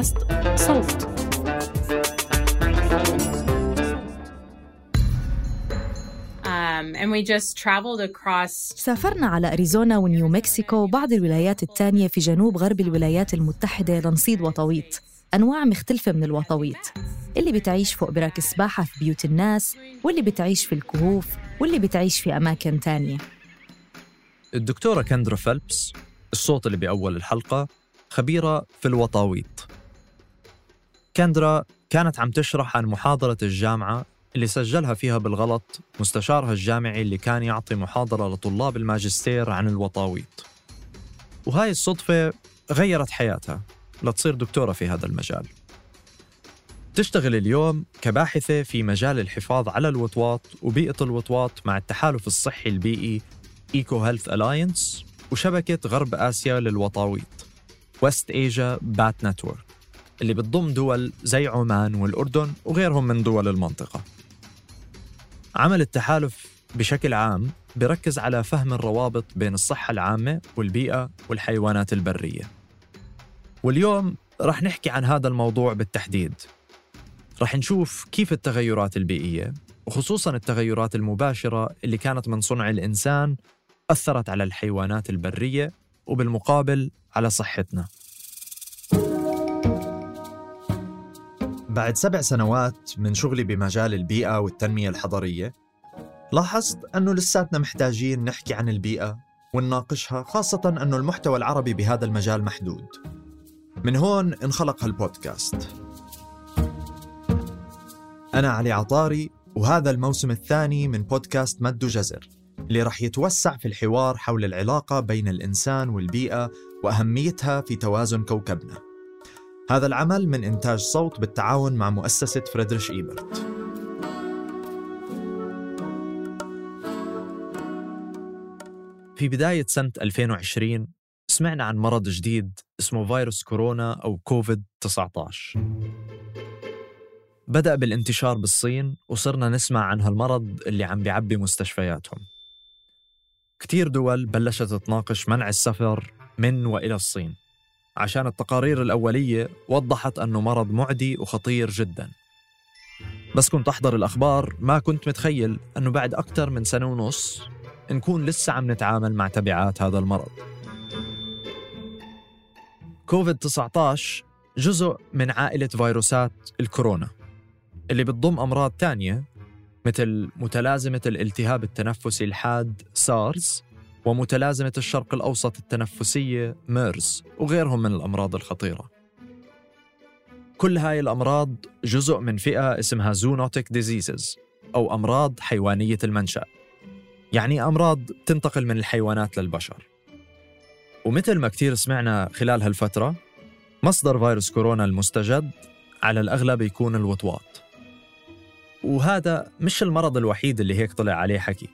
بودكاست صوت. Um, and we just traveled across سافرنا على أريزونا ونيو مكسيكو وبعض الولايات الثانية في جنوب غرب الولايات المتحدة لنصيد وطويط أنواع مختلفة من الوطويط اللي بتعيش فوق براك السباحة في بيوت الناس واللي بتعيش في الكهوف واللي بتعيش في أماكن تانية. الدكتورة كندرا فيلبس الصوت اللي بأول الحلقة خبيرة في الوطاويط كندرا كانت عم تشرح عن محاضرة الجامعة اللي سجلها فيها بالغلط مستشارها الجامعي اللي كان يعطي محاضرة لطلاب الماجستير عن الوطاويط. وهاي الصدفة غيرت حياتها لتصير دكتورة في هذا المجال. تشتغل اليوم كباحثة في مجال الحفاظ على الوطواط وبيئة الوطواط مع التحالف الصحي البيئي EcoHealth Alliance وشبكة غرب آسيا للوطاويط. West Asia Bat Network اللي بتضم دول زي عمان والأردن وغيرهم من دول المنطقة. عمل التحالف بشكل عام بركز على فهم الروابط بين الصحة العامة والبيئة والحيوانات البرية. واليوم رح نحكي عن هذا الموضوع بالتحديد. رح نشوف كيف التغيرات البيئية وخصوصا التغيرات المباشرة اللي كانت من صنع الإنسان أثرت على الحيوانات البرية وبالمقابل على صحتنا. بعد سبع سنوات من شغلي بمجال البيئة والتنمية الحضرية لاحظت أنه لساتنا محتاجين نحكي عن البيئة ونناقشها خاصة أنه المحتوى العربي بهذا المجال محدود. من هون انخلق هالبودكاست. أنا علي عطاري وهذا الموسم الثاني من بودكاست مد جزر اللي رح يتوسع في الحوار حول العلاقة بين الإنسان والبيئة وأهميتها في توازن كوكبنا. هذا العمل من إنتاج صوت بالتعاون مع مؤسسة فريدريش إيبرت. في بداية سنة 2020 سمعنا عن مرض جديد اسمه فيروس كورونا أو كوفيد 19 بدأ بالانتشار بالصين وصرنا نسمع عن هالمرض اللي عم بيعبي مستشفياتهم. كتير دول بلشت تناقش منع السفر من وإلى الصين. عشان التقارير الأولية وضحت أنه مرض معدي وخطير جدا. بس كنت أحضر الأخبار ما كنت متخيل أنه بعد أكثر من سنة ونص نكون لسه عم نتعامل مع تبعات هذا المرض. كوفيد 19 جزء من عائلة فيروسات الكورونا اللي بتضم أمراض تانية مثل متلازمة الالتهاب التنفسي الحاد سارز ومتلازمة الشرق الأوسط التنفسية ميرز وغيرهم من الأمراض الخطيرة. كل هاي الأمراض جزء من فئة اسمها zoonotic diseases أو أمراض حيوانية المنشأ. يعني أمراض تنتقل من الحيوانات للبشر. ومثل ما كتير سمعنا خلال هالفترة مصدر فيروس كورونا المستجد على الأغلب يكون الوطواط. وهذا مش المرض الوحيد اللي هيك طلع عليه حكي.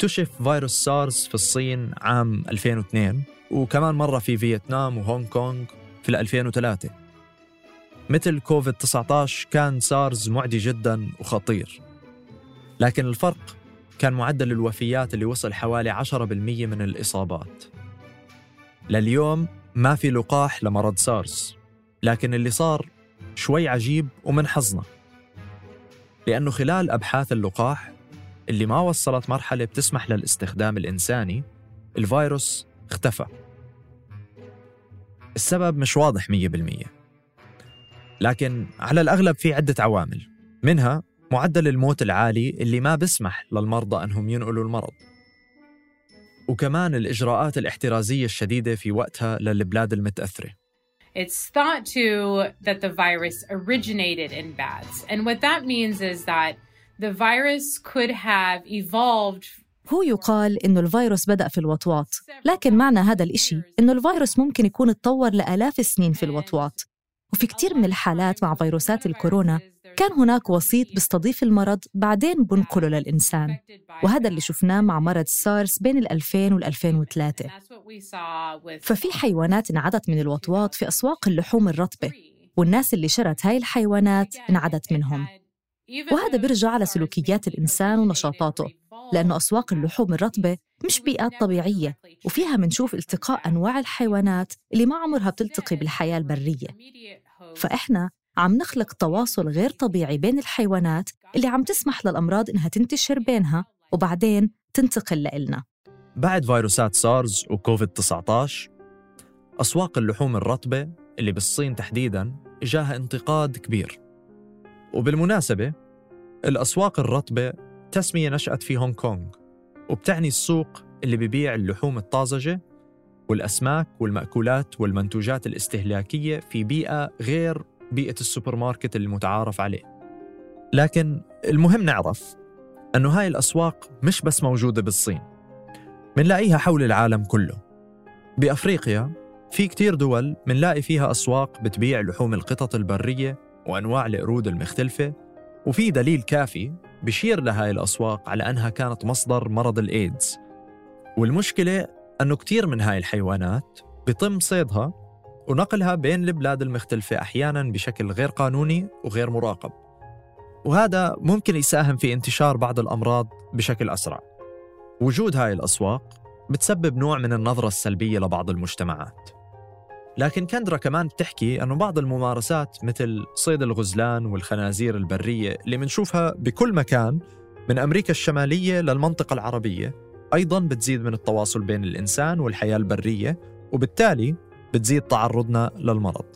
اكتشف فيروس سارس في الصين عام 2002 وكمان مرة في فيتنام وهونغ كونغ في 2003 مثل كوفيد 19 كان سارز معدي جدا وخطير. لكن الفرق كان معدل الوفيات اللي وصل حوالي 10% من الإصابات. لليوم ما في لقاح لمرض سارس لكن اللي صار شوي عجيب ومن حظنا. لأنه خلال أبحاث اللقاح اللي ما وصلت مرحلة بتسمح للاستخدام الإنساني الفيروس اختفى. السبب مش واضح 100% لكن على الأغلب في عدة عوامل منها معدل الموت العالي اللي ما بسمح للمرضى أنهم ينقلوا المرض. وكمان الإجراءات الاحترازية الشديدة في وقتها للبلاد المتأثرة. It's thought to that the virus originated in bats. And what that means is that هو يقال إنه الفيروس بدأ في الوطواط لكن معنى هذا الإشي إنه الفيروس ممكن يكون اتطور لآلاف السنين في الوطواط. وفي كتير من الحالات مع فيروسات الكورونا كان هناك وسيط بيستضيف المرض بعدين بنقله للإنسان. وهذا اللي شفناه مع مرض سارس بين ال 2000 وال 2003 ففي حيوانات انعدت من الوطواط في أسواق اللحوم الرطبة. والناس اللي شرت هاي الحيوانات انعدت منهم. وهذا بيرجع على سلوكيات الإنسان ونشاطاته لأنه أسواق اللحوم الرطبة مش بيئات طبيعية وفيها منشوف التقاء أنواع الحيوانات اللي ما عمرها بتلتقي بالحياة البرية. فإحنا عم نخلق تواصل غير طبيعي بين الحيوانات اللي عم تسمح للأمراض إنها تنتشر بينها وبعدين تنتقل لإلنا. بعد فيروسات سارز وكوفيد 19 أسواق اللحوم الرطبة اللي بالصين تحديداً إجاها انتقاد كبير. وبالمناسبة الأسواق الرطبة تسمية نشأت في هونغ كونغ وبتعني السوق اللي ببيع اللحوم الطازجة والأسماك والمأكولات والمنتوجات الاستهلاكية في بيئة غير بيئة السوبرماركت المتعارف عليه. لكن المهم نعرف أنه هاي الأسواق مش بس موجودة بالصين منلاقيها حول العالم كله. بأفريقيا في كتير دول منلاقي فيها أسواق بتبيع لحوم القطط البرية وأنواع القرود المختلفة وفي دليل كافي بشير لهاي الأسواق على أنها كانت مصدر مرض الإيدز. والمشكلة أنه كتير من هاي الحيوانات بيتم صيدها ونقلها بين البلاد المختلفة أحيانا بشكل غير قانوني وغير مراقب. وهذا ممكن يساهم في انتشار بعض الأمراض بشكل أسرع. وجود هاي الأسواق بتسبب نوع من النظرة السلبية لبعض المجتمعات. لكن كندرا كمان بتحكي أنه بعض الممارسات مثل صيد الغزلان والخنازير البرية اللي منشوفها بكل مكان من أمريكا الشمالية للمنطقة العربية أيضا بتزيد من التواصل بين الإنسان والحياة البرية وبالتالي بتزيد تعرضنا للمرض.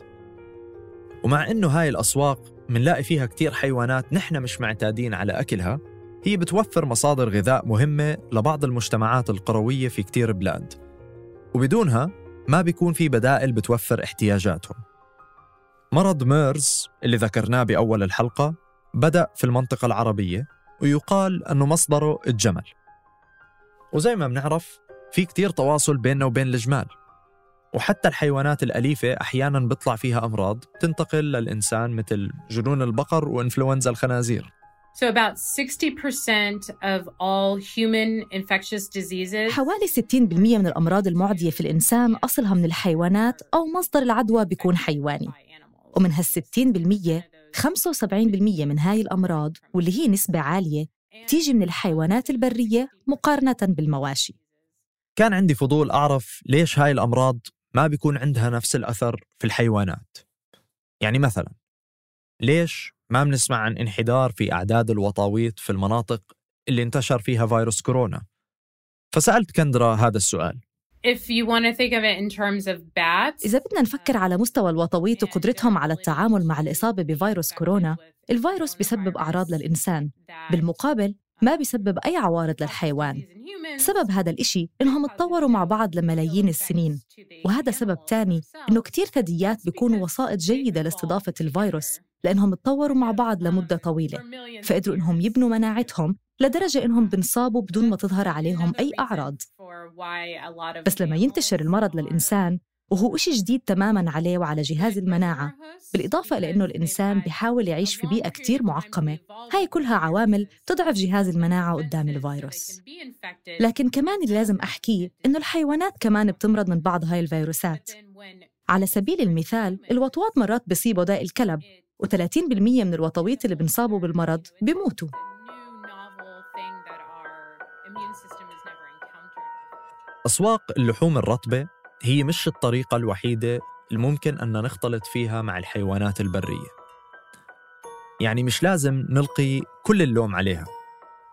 ومع أنه هاي الأسواق منلاقي فيها كتير حيوانات نحن مش معتادين على أكلها هي بتوفر مصادر غذاء مهمة لبعض المجتمعات القروية في كتير بلاد. وبدونها ما بيكون في بدائل بتوفر احتياجاتهم. مرض ميرز اللي ذكرناه بأول الحلقة بدأ في المنطقة العربية ويقال أنه مصدره الجمل وزي ما بنعرف في كتير تواصل بيننا وبين الجمال. وحتى الحيوانات الأليفة أحيانا بيطلع فيها أمراض تنتقل للإنسان مثل جنون البقر وإنفلونزا الخنازير. So about 60% of all human infectious diseases حوالي 60% من الأمراض المعدية في الإنسان أصلها من الحيوانات أو مصدر العدوى بيكون حيواني. ومن هال 60% 75% من هاي الأمراض واللي هي نسبة عالية تيجي من الحيوانات البرية مقارنة بالمواشي. كان عندي فضول أعرف ليش هاي الأمراض ما بيكون عندها نفس الأثر في الحيوانات. يعني مثلا ليش ما بنسمع عن انحدار في أعداد الوطاويط في المناطق اللي انتشر فيها فيروس كورونا. فسألت كندرا هذا السؤال. إذا بدنا نفكر على مستوى الوطويط وقدرتهم على التعامل مع الإصابة بفيروس كورونا الفيروس بيسبب أعراض للإنسان. بالمقابل ما بيسبب أي عوارض للحيوان. سبب هذا الإشي إنهم اتطوروا مع بعض لملايين السنين. وهذا سبب تاني إنه كتير ثدييات بيكونوا وسائط جيدة لاستضافة الفيروس. لأنهم اتطوروا مع بعض لمدة طويلة فقدروا إنهم يبنوا مناعتهم لدرجة إنهم بنصابوا بدون ما تظهر عليهم أي أعراض. بس لما ينتشر المرض للإنسان وهو إشي جديد تماماً عليه وعلى جهاز المناعة بالإضافة إلى أنه الإنسان بيحاول يعيش في بيئة كتير معقمة. هاي كلها عوامل تضعف جهاز المناعة قدام الفيروس. لكن كمان اللي لازم أحكيه إنه الحيوانات كمان بتمرض من بعض هاي الفيروسات. على سبيل المثال الوطواط مرات بيصيبوا داء الكلب. و30% من الوطويط اللي بنصابوا بالمرض بيموتوا. أسواق اللحوم الرطبة هي مش الطريقة الوحيدة الممكن أن نختلط فيها مع الحيوانات البرية. يعني مش لازم نلقي كل اللوم عليها.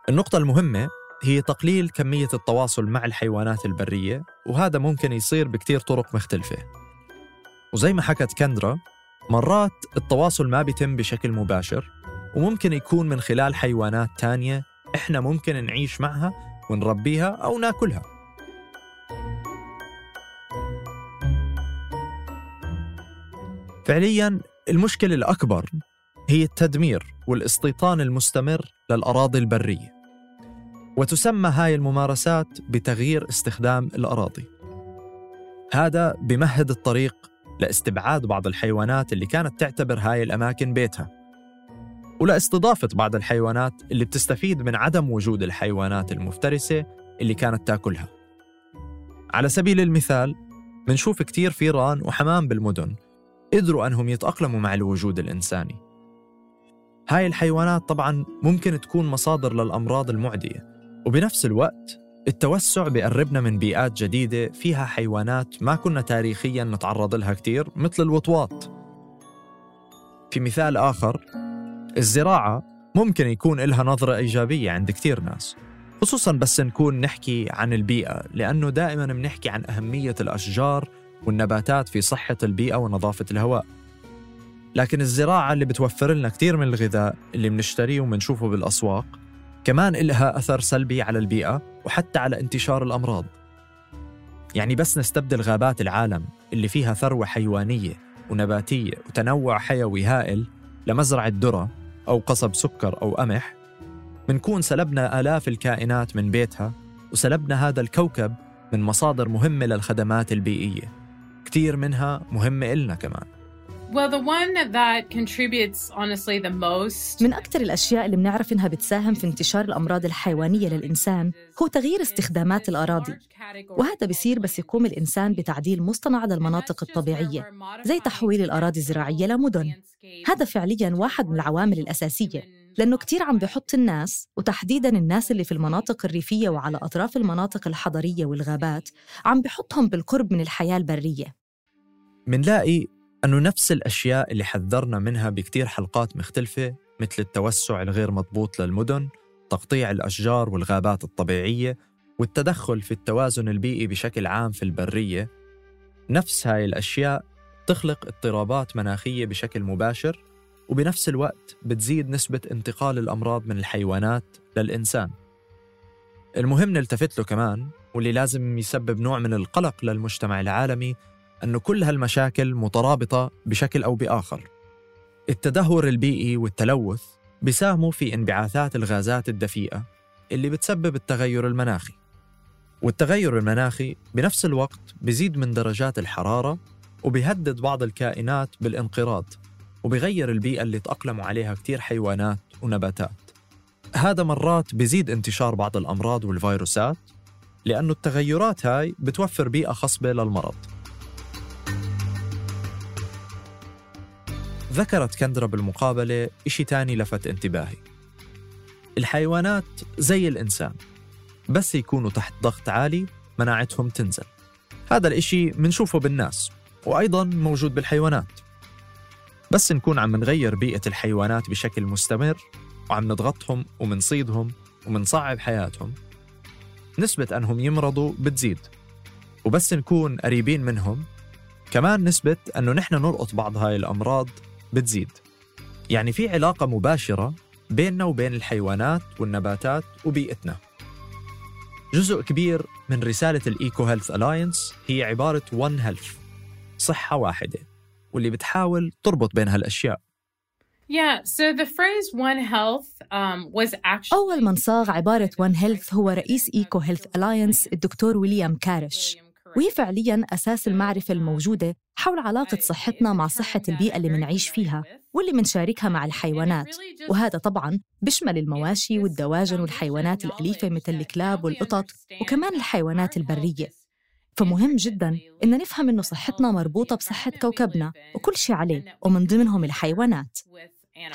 النقطة المهمة هي تقليل كمية التواصل مع الحيوانات البرية وهذا ممكن يصير بكتير طرق مختلفة. وزي ما حكت كندرا مرات التواصل ما بيتم بشكل مباشر وممكن يكون من خلال حيوانات تانية إحنا ممكن نعيش معها ونربيها أو ناكلها. فعليا المشكلة الأكبر هي التدمير والاستيطان المستمر للأراضي البرية وتسمى هاي الممارسات بتغيير استخدام الأراضي. هذا بمهد الطريق لاستبعاد بعض الحيوانات اللي كانت تعتبر هاي الأماكن بيتها. ولاستضافة بعض الحيوانات اللي بتستفيد من عدم وجود الحيوانات المفترسة اللي كانت تأكلها. على سبيل المثال بنشوف كتير فيران وحمام بالمدن قدروا أنهم يتأقلموا مع الوجود الإنساني. هاي الحيوانات طبعا ممكن تكون مصادر للأمراض المعدية وبنفس الوقت التوسع بيقربنا من بيئات جديدة فيها حيوانات ما كنا تاريخيا نتعرض لها كتير مثل الوطواط. في مثال آخر الزراعة ممكن يكون لها نظرة إيجابية عند كتير ناس خصوصا بس نكون نحكي عن البيئة لأنه دائما بنحكي عن أهمية الأشجار والنباتات في صحة البيئة ونظافة الهواء. لكن الزراعة اللي بتوفر لنا كتير من الغذاء اللي بنشتريه وبنشوفه بالأسواق كمان إلها أثر سلبي على البيئة وحتى على انتشار الأمراض. يعني بس نستبدل غابات العالم اللي فيها ثروة حيوانية ونباتية وتنوع حيوي هائل لمزرعة ذرة أو قصب سكر أو قمح منكون سلبنا آلاف الكائنات من بيتها وسلبنا هذا الكوكب من مصادر مهمة للخدمات البيئية. كتير منها مهمة إلنا كمان. من أكثر الأشياء اللي بنعرف إنها بتساهم في انتشار الأمراض الحيوانية للإنسان هو تغيير استخدامات الأراضي. وهذا بيصير بس يقوم الإنسان بتعديل مصطنع للمناطق الطبيعية زي تحويل الأراضي الزراعية لمدن هذا فعلياً واحد من العوامل الأساسية لأنه كتير عم بحط الناس وتحديداً الناس اللي في المناطق الريفية وعلى أطراف المناطق الحضرية والغابات عم بحطهم بالقرب من الحياة البرية. منلاقي أنه نفس الأشياء اللي حذرنا منها بكتير حلقات مختلفة مثل التوسع الغير مضبوط للمدن تقطيع الأشجار والغابات الطبيعية والتدخل في التوازن البيئي بشكل عام في البرية. نفس هاي الأشياء تخلق اضطرابات مناخية بشكل مباشر وبنفس الوقت بتزيد نسبة انتقال الأمراض من الحيوانات للإنسان. المهم نلتفت له كمان واللي لازم يسبب نوع من القلق للمجتمع العالمي أنه كل هالمشاكل مترابطة بشكل أو بآخر. التدهور البيئي والتلوث بيساهموا في انبعاثات الغازات الدفيئة اللي بتسبب التغير المناخي. والتغير المناخي بنفس الوقت بيزيد من درجات الحرارة وبيهدد بعض الكائنات بالانقراض وبيغير البيئة اللي تأقلموا عليها كتير حيوانات ونباتات. هذا مرات بيزيد انتشار بعض الأمراض والفيروسات لأنه التغيرات هاي بتوفر بيئة خصبة للمرض. ذكرت كندرا بالمقابلة إشي تاني لفت انتباهي. الحيوانات زي الإنسان بس يكونوا تحت ضغط عالي مناعتهم تنزل. هذا الإشي منشوفه بالناس وأيضا موجود بالحيوانات. بس نكون عم نغير بيئة الحيوانات بشكل مستمر وعم نضغطهم ومنصيدهم ومنصعب حياتهم. نسبة أنهم يمرضوا بتزيد. وبس نكون قريبين منهم كمان نسبة أنه نحن نلقط بعض هاي الأمراض بتزيد. يعني في علاقة مباشرة بيننا وبين الحيوانات والنباتات وبيئتنا. جزء كبير من رسالة ال EcoHealth Alliance هي عبارة One Health صحة واحدة واللي بتحاول تربط بين هالأشياء. Yeah, so the phrase One Health um, was actually أول من صاغ عبارة One Health هو رئيس EcoHealth Alliance الدكتور ويليام كارش. وهي فعليا أساس المعرفة الموجودة حول علاقة صحتنا مع صحة البيئة اللي منعيش فيها واللي منشاركها مع الحيوانات. وهذا طبعا بيشمل المواشي والدواجن والحيوانات الأليفة مثل الكلاب والقطط وكمان الحيوانات البرية. فمهم جدا إن نفهم إنه صحتنا مربوطة بصحة كوكبنا وكل شيء عليه ومن ضمنهم الحيوانات.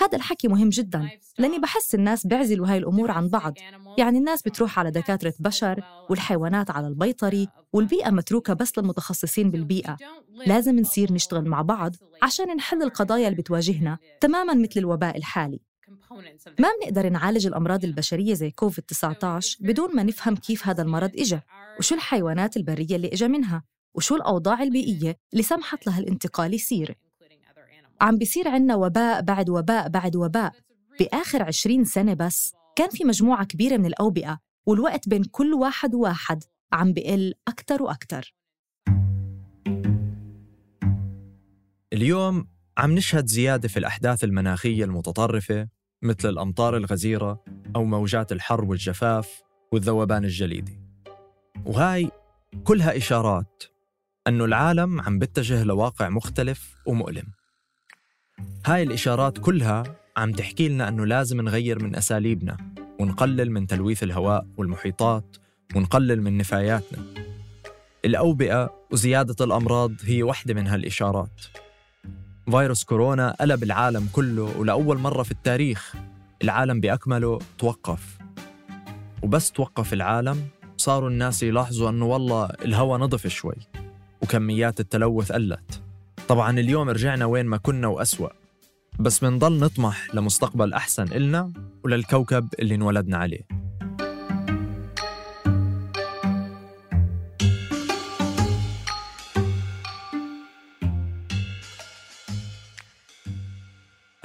هذا الحكي مهم جدا لأني بحس الناس بيعزلوا هاي الأمور عن بعض. يعني الناس بتروح على دكاترة بشر والحيوانات على البيطري والبيئة متروكة بس للمتخصصين بالبيئة. لازم نصير نشتغل مع بعض عشان نحل القضايا اللي بتواجهنا تماما مثل الوباء الحالي. ما بنقدر نعالج الأمراض البشرية زي كوفيد 19 بدون ما نفهم كيف هذا المرض إجا وشو الحيوانات البرية اللي إجا منها وشو الأوضاع البيئية اللي سمحت لها الانتقال يصير. عم بيصير عنا وباء بعد وباء بعد وباء. بآخر عشرين سنة بس كان في مجموعة كبيرة من الأوبئة والوقت بين كل واحد وواحد عم بقل أكتر وأكتر. اليوم عم نشهد زيادة في الأحداث المناخية المتطرفة مثل الأمطار الغزيرة أو موجات الحر والجفاف والذوبان الجليدي. وهاي كلها إشارات أنه العالم عم بتجه لواقع مختلف ومؤلم. هاي الإشارات كلها عم تحكي لنا أنه لازم نغير من أساليبنا ونقلل من تلويث الهواء والمحيطات ونقلل من نفاياتنا. الأوبئة وزيادة الأمراض هي واحدة من هالإشارات. فيروس كورونا قلب العالم كله ولأول مرة في التاريخ العالم بأكمله توقف. وبس توقف العالم صاروا الناس يلاحظوا أنه والله الهواء نظف شوي وكميات التلوث قلت. طبعا اليوم رجعنا وين ما كنا وأسوأ بس منضل نطمح لمستقبل أحسن إلنا وللكوكب اللي انولدنا عليه.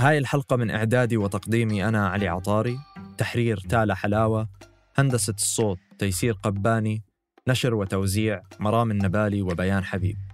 هاي الحلقة من إعدادي وتقديمي أنا علي عطاري تحرير تالا حلاوة هندسة الصوت تيسير قباني نشر وتوزيع مرام النبالي وبيان حبيب.